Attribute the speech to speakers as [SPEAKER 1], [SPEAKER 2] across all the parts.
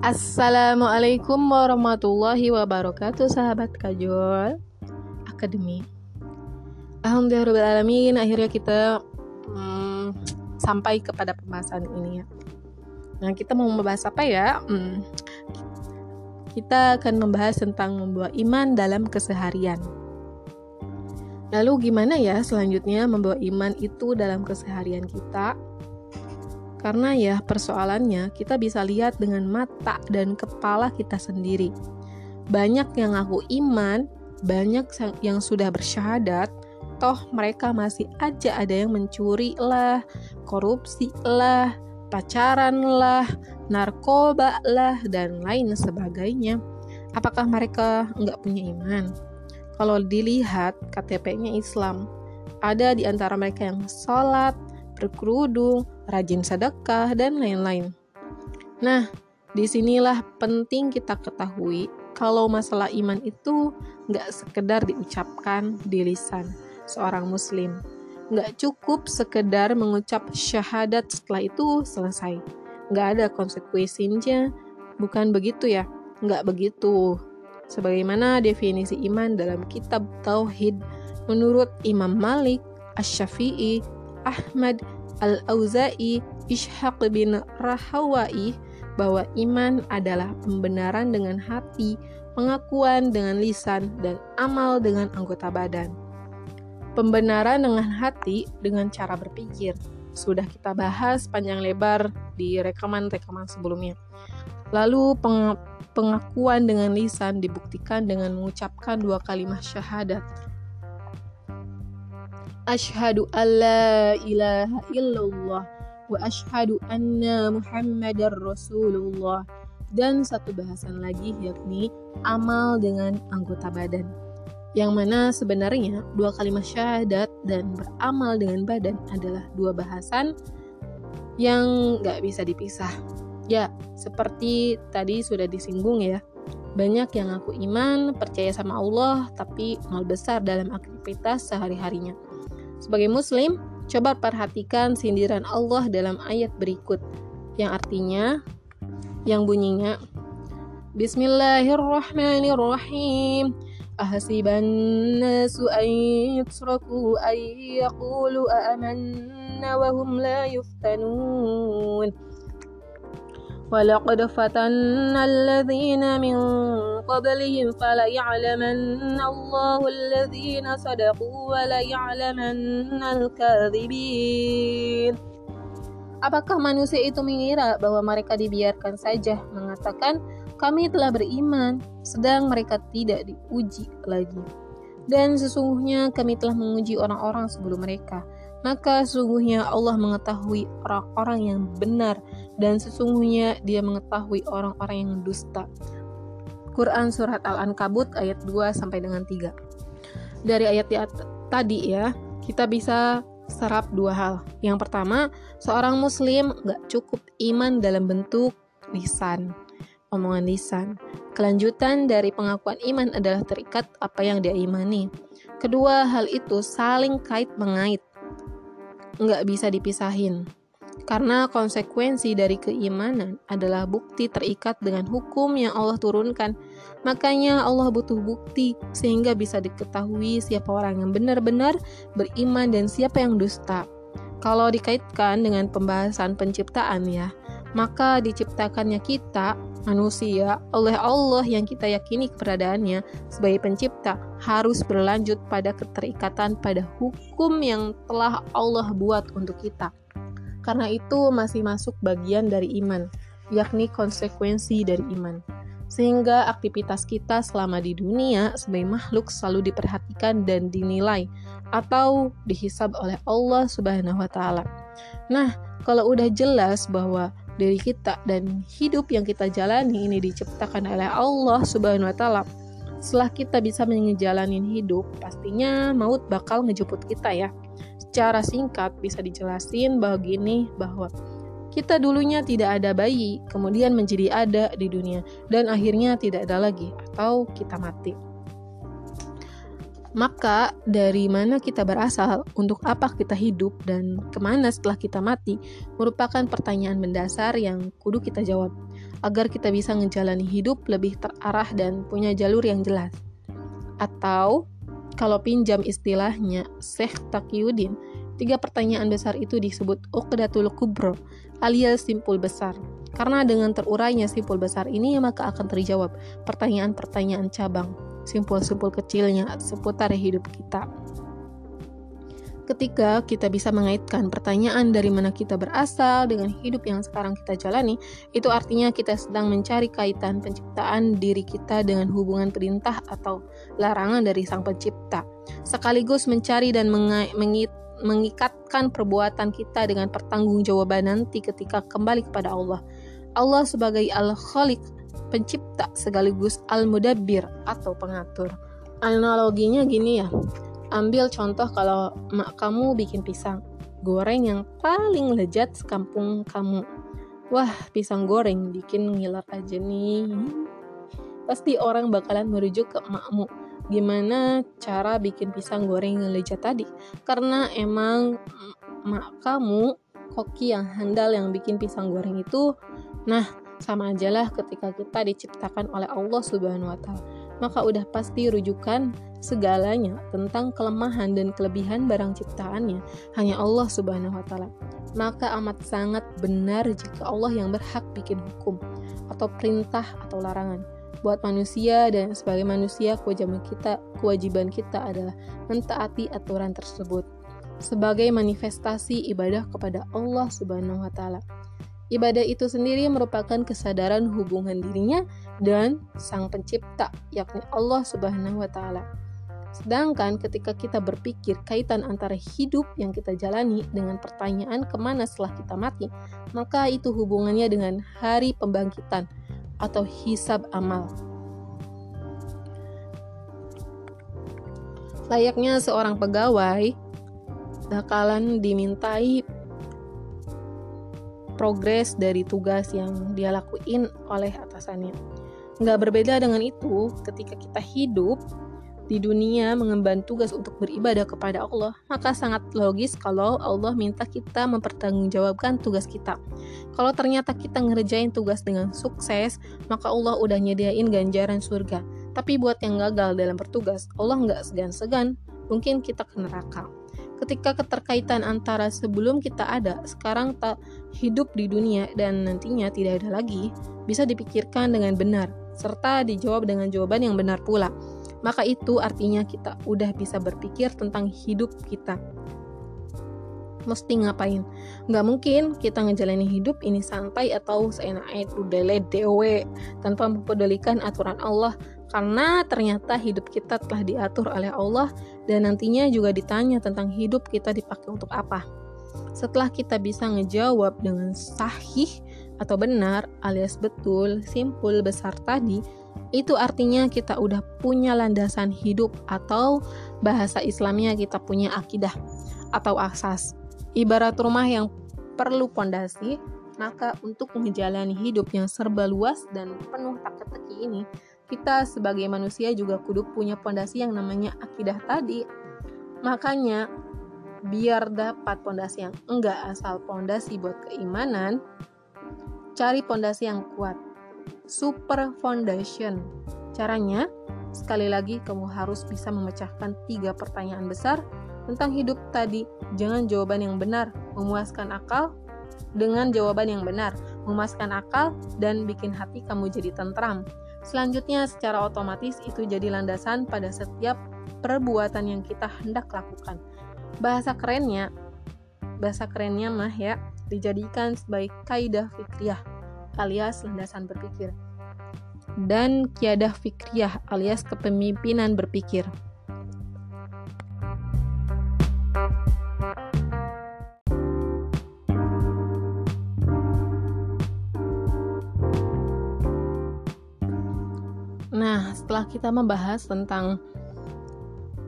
[SPEAKER 1] Assalamualaikum warahmatullahi wabarakatuh sahabat kajol Akademi Alhamdulillahirrahmanirrahim akhirnya kita hmm, sampai kepada pembahasan ini ya Nah kita mau membahas apa ya? Hmm, kita akan membahas tentang membawa iman dalam keseharian Lalu gimana ya selanjutnya membawa iman itu dalam keseharian kita? Karena ya persoalannya kita bisa lihat dengan mata dan kepala kita sendiri. Banyak yang ngaku iman, banyak yang sudah bersyahadat, toh mereka masih aja ada yang mencuri lah, korupsi lah, pacaran lah, narkoba lah, dan lain sebagainya. Apakah mereka nggak punya iman? Kalau dilihat KTP-nya Islam, ada di antara mereka yang sholat, berkerudung, rajin sedekah, dan lain-lain. Nah, di sinilah penting kita ketahui kalau masalah iman itu nggak sekedar diucapkan di lisan seorang muslim. Nggak cukup sekedar mengucap syahadat setelah itu selesai. Nggak ada konsekuensinya, bukan begitu ya? Nggak begitu. Sebagaimana definisi iman dalam kitab Tauhid menurut Imam Malik, Ash-Syafi'i, Ahmad Al-Auza'i Ishaq bin Rahawai bahwa iman adalah pembenaran dengan hati, pengakuan dengan lisan, dan amal dengan anggota badan. Pembenaran dengan hati dengan cara berpikir sudah kita bahas panjang lebar di rekaman-rekaman sebelumnya. Lalu pengakuan dengan lisan dibuktikan dengan mengucapkan dua kalimat syahadat Ashhadu an la ilaha illallah wa ashhadu anna muhammadar rasulullah dan satu bahasan lagi yakni amal dengan anggota badan yang mana sebenarnya dua kalimat syahadat dan beramal dengan badan adalah dua bahasan yang nggak bisa dipisah. Ya, seperti tadi sudah disinggung ya, banyak yang ngaku iman, percaya sama Allah, tapi mal besar dalam aktivitas sehari-harinya. Sebagai muslim, coba perhatikan sindiran Allah dalam ayat berikut. Yang artinya yang bunyinya Bismillahirrahmanirrahim. Nasu an yutraku an yaqulu amanna wa hum la yuftanun ولقد فتنا الذين من قبلهم فليعلمن الله الذين صدقوا وليعلمن الكاذبين Apakah manusia itu mengira bahwa mereka dibiarkan saja mengatakan kami telah beriman sedang mereka tidak diuji lagi dan sesungguhnya kami telah menguji orang-orang sebelum mereka maka sesungguhnya Allah mengetahui orang-orang yang benar dan sesungguhnya dia mengetahui orang-orang yang dusta. Quran Surat Al-Ankabut ayat 2 sampai dengan 3. Dari ayat tadi ya, kita bisa serap dua hal. Yang pertama, seorang muslim gak cukup iman dalam bentuk lisan, omongan lisan. Kelanjutan dari pengakuan iman adalah terikat apa yang dia imani. Kedua, hal itu saling kait mengait nggak bisa dipisahin. Karena konsekuensi dari keimanan adalah bukti terikat dengan hukum yang Allah turunkan. Makanya Allah butuh bukti sehingga bisa diketahui siapa orang yang benar-benar beriman dan siapa yang dusta. Kalau dikaitkan dengan pembahasan penciptaan ya, maka diciptakannya kita manusia oleh Allah yang kita yakini keberadaannya sebagai pencipta harus berlanjut pada keterikatan pada hukum yang telah Allah buat untuk kita. Karena itu masih masuk bagian dari iman, yakni konsekuensi dari iman. Sehingga aktivitas kita selama di dunia sebagai makhluk selalu diperhatikan dan dinilai atau dihisab oleh Allah Subhanahu wa taala. Nah, kalau udah jelas bahwa diri kita dan hidup yang kita jalani ini diciptakan oleh Allah Subhanahu wa taala. Setelah kita bisa menjalani hidup, pastinya maut bakal ngejemput kita ya. Secara singkat bisa dijelasin bahwa gini bahwa kita dulunya tidak ada bayi, kemudian menjadi ada di dunia dan akhirnya tidak ada lagi atau kita mati. Maka dari mana kita berasal, untuk apa kita hidup, dan ke mana setelah kita mati, merupakan pertanyaan mendasar yang kudu kita jawab. agar kita bisa menjalani hidup lebih terarah dan punya jalur yang jelas. Atau kalau pinjam istilahnya Syekh Taqiyuddin, tiga pertanyaan besar itu disebut Uqdatul Kubro alias simpul besar. Karena dengan terurainya simpul besar ini maka akan terjawab pertanyaan-pertanyaan cabang, simpul-simpul kecilnya seputar hidup kita. Ketika kita bisa mengaitkan pertanyaan dari mana kita berasal dengan hidup yang sekarang kita jalani, itu artinya kita sedang mencari kaitan penciptaan diri kita dengan hubungan perintah atau larangan dari Sang Pencipta, sekaligus mencari dan mengikatkan perbuatan kita dengan pertanggungjawaban nanti ketika kembali kepada Allah. Allah sebagai Al-Khaliq, pencipta sekaligus Al-Mudabbir atau pengatur. Analoginya gini ya, Ambil contoh kalau mak kamu bikin pisang goreng yang paling lezat sekampung kamu. Wah, pisang goreng bikin ngiler aja nih. Pasti orang bakalan merujuk ke makmu. Gimana cara bikin pisang goreng yang lezat tadi? Karena emang mak kamu koki yang handal yang bikin pisang goreng itu nah sama aja lah ketika kita diciptakan oleh Allah Subhanahu wa taala maka udah pasti rujukan segalanya tentang kelemahan dan kelebihan barang ciptaannya hanya Allah Subhanahu wa taala. Maka amat sangat benar jika Allah yang berhak bikin hukum atau perintah atau larangan. Buat manusia dan sebagai manusia kewajiban kita kewajiban kita adalah mentaati aturan tersebut sebagai manifestasi ibadah kepada Allah Subhanahu wa taala. Ibadah itu sendiri merupakan kesadaran hubungan dirinya dan Sang Pencipta, yakni Allah Subhanahu wa taala. Sedangkan ketika kita berpikir kaitan antara hidup yang kita jalani dengan pertanyaan ke mana setelah kita mati, maka itu hubungannya dengan hari pembangkitan atau hisab amal. Layaknya seorang pegawai bakalan dimintai progres dari tugas yang dia lakuin oleh atasannya. Nggak berbeda dengan itu, ketika kita hidup di dunia mengemban tugas untuk beribadah kepada Allah, maka sangat logis kalau Allah minta kita mempertanggungjawabkan tugas kita. Kalau ternyata kita ngerjain tugas dengan sukses, maka Allah udah nyediain ganjaran surga. Tapi buat yang gagal dalam bertugas, Allah nggak segan-segan, mungkin kita ke neraka ketika keterkaitan antara sebelum kita ada, sekarang tak hidup di dunia dan nantinya tidak ada lagi, bisa dipikirkan dengan benar, serta dijawab dengan jawaban yang benar pula. Maka itu artinya kita udah bisa berpikir tentang hidup kita. Mesti ngapain? Nggak mungkin kita ngejalanin hidup ini santai atau seenaknya itu dele dewe tanpa mempedulikan aturan Allah karena ternyata hidup kita telah diatur oleh Allah dan nantinya juga ditanya tentang hidup kita dipakai untuk apa. Setelah kita bisa ngejawab dengan sahih atau benar alias betul, simpul, besar tadi, itu artinya kita udah punya landasan hidup atau bahasa Islamnya kita punya akidah atau asas. Ibarat rumah yang perlu pondasi, maka untuk menjalani hidup yang serba luas dan penuh teka-teki ini, kita sebagai manusia juga kudu punya pondasi yang namanya akidah tadi. Makanya biar dapat pondasi yang enggak asal pondasi buat keimanan, cari pondasi yang kuat. Super foundation. Caranya, sekali lagi kamu harus bisa memecahkan tiga pertanyaan besar tentang hidup tadi. Jangan jawaban yang benar, memuaskan akal, dengan jawaban yang benar, memuaskan akal, dan bikin hati kamu jadi tentram. Selanjutnya, secara otomatis itu jadi landasan pada setiap perbuatan yang kita hendak lakukan. Bahasa kerennya, bahasa kerennya mah ya, dijadikan sebagai kaidah fikriyah alias landasan berpikir. Dan kiadah fikriyah alias kepemimpinan berpikir. Nah, setelah kita membahas tentang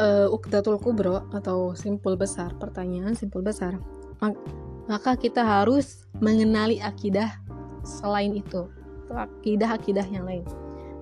[SPEAKER 1] uh, Uqdatul Kubro atau simpul besar, pertanyaan simpul besar, maka kita harus mengenali akidah selain itu, akidah-akidah yang lain.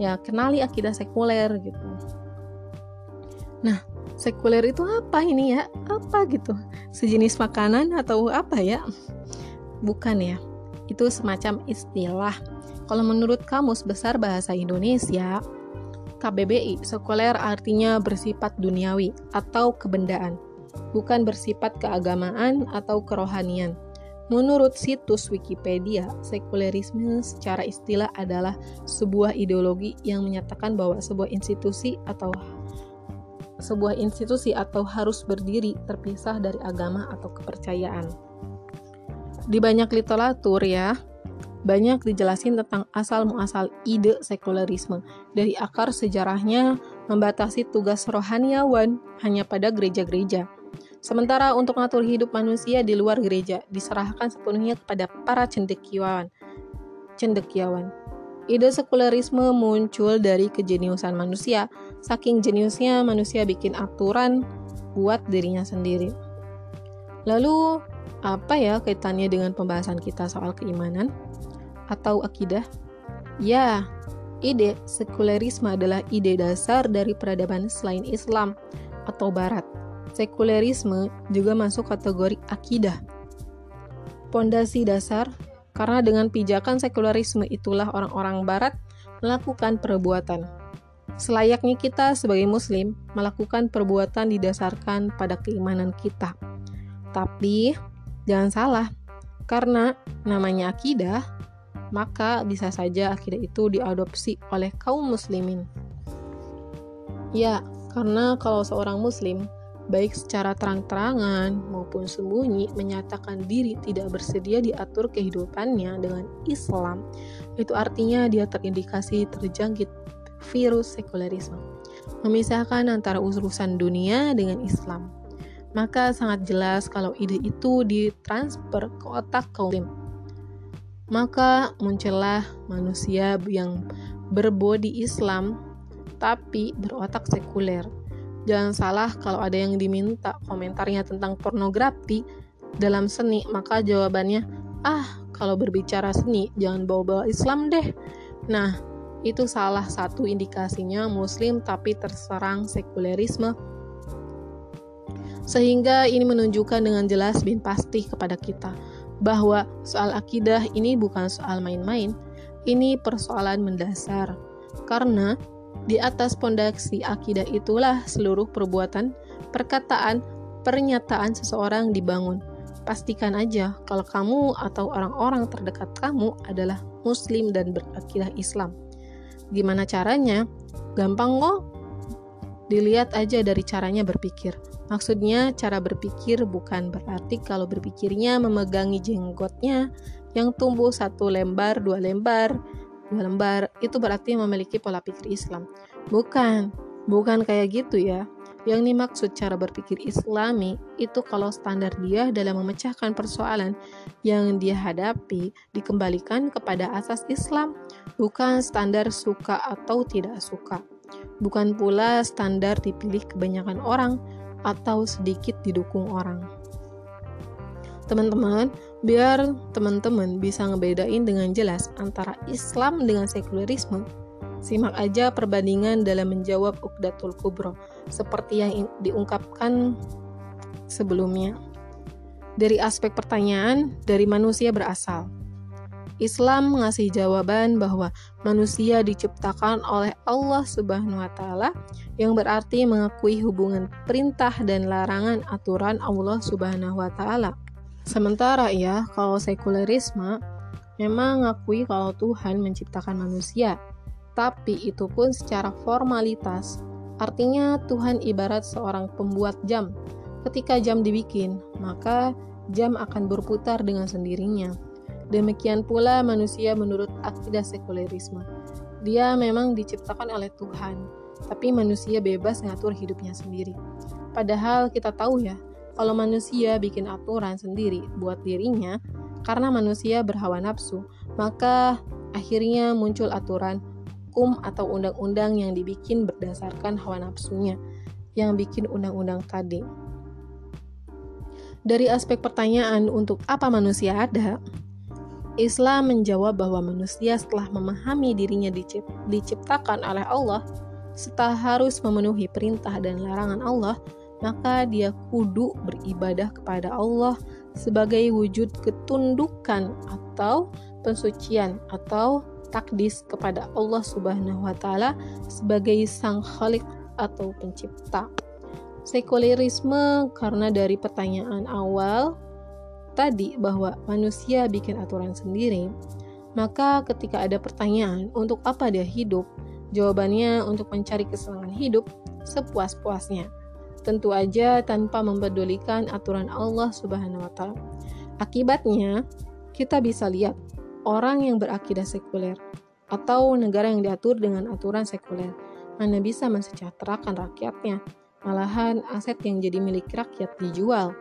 [SPEAKER 1] Ya, kenali akidah sekuler gitu. Nah, sekuler itu apa ini ya? Apa gitu? Sejenis makanan atau apa ya? Bukan ya. Itu semacam istilah Kalau menurut Kamus Besar Bahasa Indonesia, KBBI, sekuler artinya bersifat duniawi atau kebendaan, bukan bersifat keagamaan atau kerohanian. Menurut situs Wikipedia, sekulerisme secara istilah adalah sebuah ideologi yang menyatakan bahwa sebuah institusi atau sebuah institusi atau harus berdiri terpisah dari agama atau kepercayaan. Di banyak literatur ya, banyak dijelasin tentang asal-muasal ide sekulerisme. Dari akar sejarahnya membatasi tugas rohaniawan hanya pada gereja-gereja. Sementara untuk mengatur hidup manusia di luar gereja diserahkan sepenuhnya kepada para cendekiawan. Cendekiawan. Ide sekulerisme muncul dari kejeniusan manusia. Saking jeniusnya manusia bikin aturan buat dirinya sendiri. Lalu, apa ya kaitannya dengan pembahasan kita soal keimanan? Atau akidah? Ya, ide sekulerisme adalah ide dasar dari peradaban selain Islam atau Barat. Sekulerisme juga masuk kategori akidah. Pondasi dasar karena dengan pijakan sekulerisme itulah orang-orang Barat melakukan perbuatan. Selayaknya kita sebagai Muslim melakukan perbuatan didasarkan pada keimanan kita. Tapi jangan salah, karena namanya akidah maka bisa saja akidah itu diadopsi oleh kaum muslimin. Ya, karena kalau seorang muslim baik secara terang-terangan maupun sembunyi menyatakan diri tidak bersedia diatur kehidupannya dengan Islam, itu artinya dia terindikasi terjangkit virus sekulerisme, memisahkan antara urusan dunia dengan Islam. Maka sangat jelas kalau ide itu ditransfer ke otak kaum muslim maka muncullah manusia yang berbodi Islam tapi berotak sekuler. Jangan salah kalau ada yang diminta komentarnya tentang pornografi dalam seni, maka jawabannya, "Ah, kalau berbicara seni jangan bawa-bawa Islam deh." Nah, itu salah satu indikasinya muslim tapi terserang sekulerisme sehingga ini menunjukkan dengan jelas bin pasti kepada kita bahwa soal akidah ini bukan soal main-main, ini persoalan mendasar. Karena di atas pondasi akidah itulah seluruh perbuatan, perkataan, pernyataan seseorang dibangun. Pastikan aja kalau kamu atau orang-orang terdekat kamu adalah muslim dan berakidah Islam. Gimana caranya? Gampang kok. Dilihat aja dari caranya berpikir. Maksudnya, cara berpikir bukan berarti kalau berpikirnya memegangi jenggotnya yang tumbuh satu lembar, dua lembar, dua lembar, itu berarti memiliki pola pikir Islam. Bukan, bukan kayak gitu ya. Yang dimaksud cara berpikir islami itu kalau standar dia dalam memecahkan persoalan yang dia hadapi dikembalikan kepada asas Islam, bukan standar suka atau tidak suka. Bukan pula standar dipilih kebanyakan orang, atau sedikit didukung orang. Teman-teman, biar teman-teman bisa ngebedain dengan jelas antara Islam dengan sekulerisme, simak aja perbandingan dalam menjawab Uqdatul Kubro, seperti yang diungkapkan sebelumnya. Dari aspek pertanyaan, dari manusia berasal. Islam mengasih jawaban bahwa manusia diciptakan oleh Allah Subhanahu wa taala yang berarti mengakui hubungan perintah dan larangan aturan Allah Subhanahu wa taala. Sementara ya, kalau sekulerisme memang mengakui kalau Tuhan menciptakan manusia, tapi itu pun secara formalitas. Artinya Tuhan ibarat seorang pembuat jam. Ketika jam dibikin, maka jam akan berputar dengan sendirinya. Demikian pula manusia menurut akidah sekulerisme. Dia memang diciptakan oleh Tuhan, tapi manusia bebas ngatur hidupnya sendiri. Padahal kita tahu ya, kalau manusia bikin aturan sendiri buat dirinya, karena manusia berhawa nafsu, maka akhirnya muncul aturan hukum atau undang-undang yang dibikin berdasarkan hawa nafsunya, yang bikin undang-undang tadi. Dari aspek pertanyaan untuk apa manusia ada, Islam menjawab bahwa manusia setelah memahami dirinya diciptakan oleh Allah, setelah harus memenuhi perintah dan larangan Allah, maka dia kudu beribadah kepada Allah sebagai wujud ketundukan atau pensucian atau takdis kepada Allah Subhanahu wa taala sebagai sang khalik atau pencipta. Sekulerisme karena dari pertanyaan awal tadi bahwa manusia bikin aturan sendiri, maka ketika ada pertanyaan untuk apa dia hidup, jawabannya untuk mencari kesenangan hidup sepuas-puasnya. Tentu aja tanpa mempedulikan aturan Allah Subhanahu wa taala. Akibatnya, kita bisa lihat orang yang berakidah sekuler atau negara yang diatur dengan aturan sekuler mana bisa mensejahterakan rakyatnya. Malahan aset yang jadi milik rakyat dijual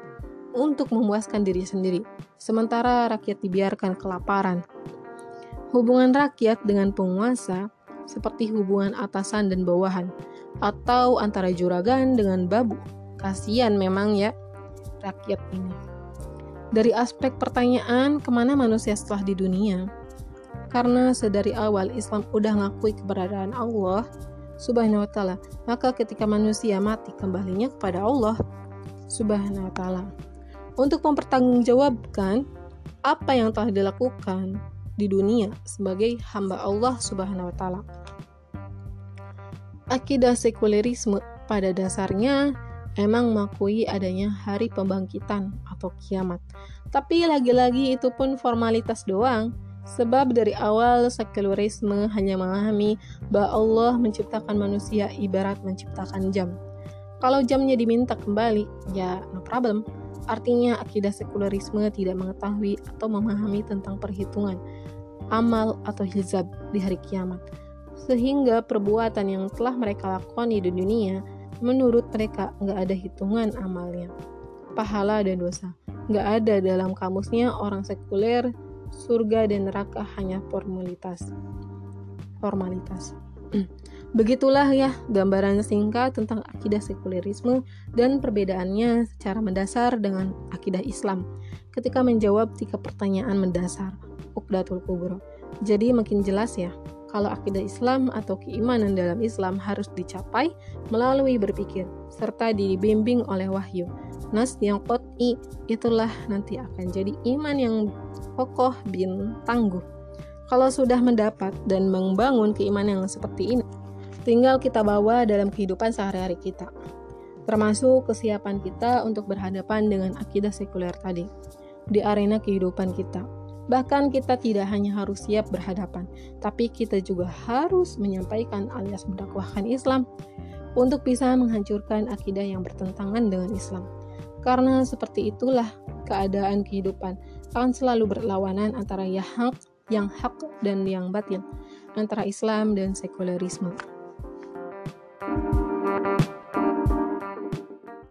[SPEAKER 1] untuk memuaskan diri sendiri, sementara rakyat dibiarkan kelaparan. Hubungan rakyat dengan penguasa seperti hubungan atasan dan bawahan, atau antara juragan dengan babu. Kasian memang ya rakyat ini. Dari aspek pertanyaan, ke mana manusia setelah di dunia? Karena sedari awal Islam udah ngakui keberadaan Allah, Subhanahu wa taala. Maka ketika manusia mati kembalinya kepada Allah Subhanahu wa taala. Untuk mempertanggungjawabkan apa yang telah dilakukan di dunia sebagai hamba Allah Subhanahu wa taala. Akidah sekulerisme pada dasarnya emang mengakui adanya hari pembangkitan atau kiamat. Tapi lagi-lagi itu pun formalitas doang Sebab dari awal sekularisme hanya memahami bahwa Allah menciptakan manusia ibarat menciptakan jam. Kalau jamnya diminta kembali, ya no problem. Artinya akidah sekularisme tidak mengetahui atau memahami tentang perhitungan, amal atau hizab di hari kiamat. Sehingga perbuatan yang telah mereka lakukan di dunia, menurut mereka nggak ada hitungan amalnya. Pahala dan dosa. Nggak ada dalam kamusnya orang sekuler surga dan neraka hanya formalitas. Formalitas. Begitulah ya gambaran singkat tentang akidah sekulerisme dan perbedaannya secara mendasar dengan akidah Islam ketika menjawab tiga pertanyaan mendasar Uqdatul Kubro. Jadi makin jelas ya kalau akidah Islam atau keimanan dalam Islam harus dicapai melalui berpikir serta dibimbing oleh wahyu. Nas yang qot'i itulah nanti akan jadi iman yang kokoh bin tangguh. Kalau sudah mendapat dan membangun keimanan yang seperti ini, tinggal kita bawa dalam kehidupan sehari-hari kita. Termasuk kesiapan kita untuk berhadapan dengan akidah sekuler tadi di arena kehidupan kita. Bahkan kita tidak hanya harus siap berhadapan, tapi kita juga harus menyampaikan alias mendakwahkan Islam untuk bisa menghancurkan akidah yang bertentangan dengan Islam. Karena seperti itulah keadaan kehidupan akan selalu berlawanan antara yang hak, yang hak dan yang batil, antara Islam dan sekulerisme. Thank you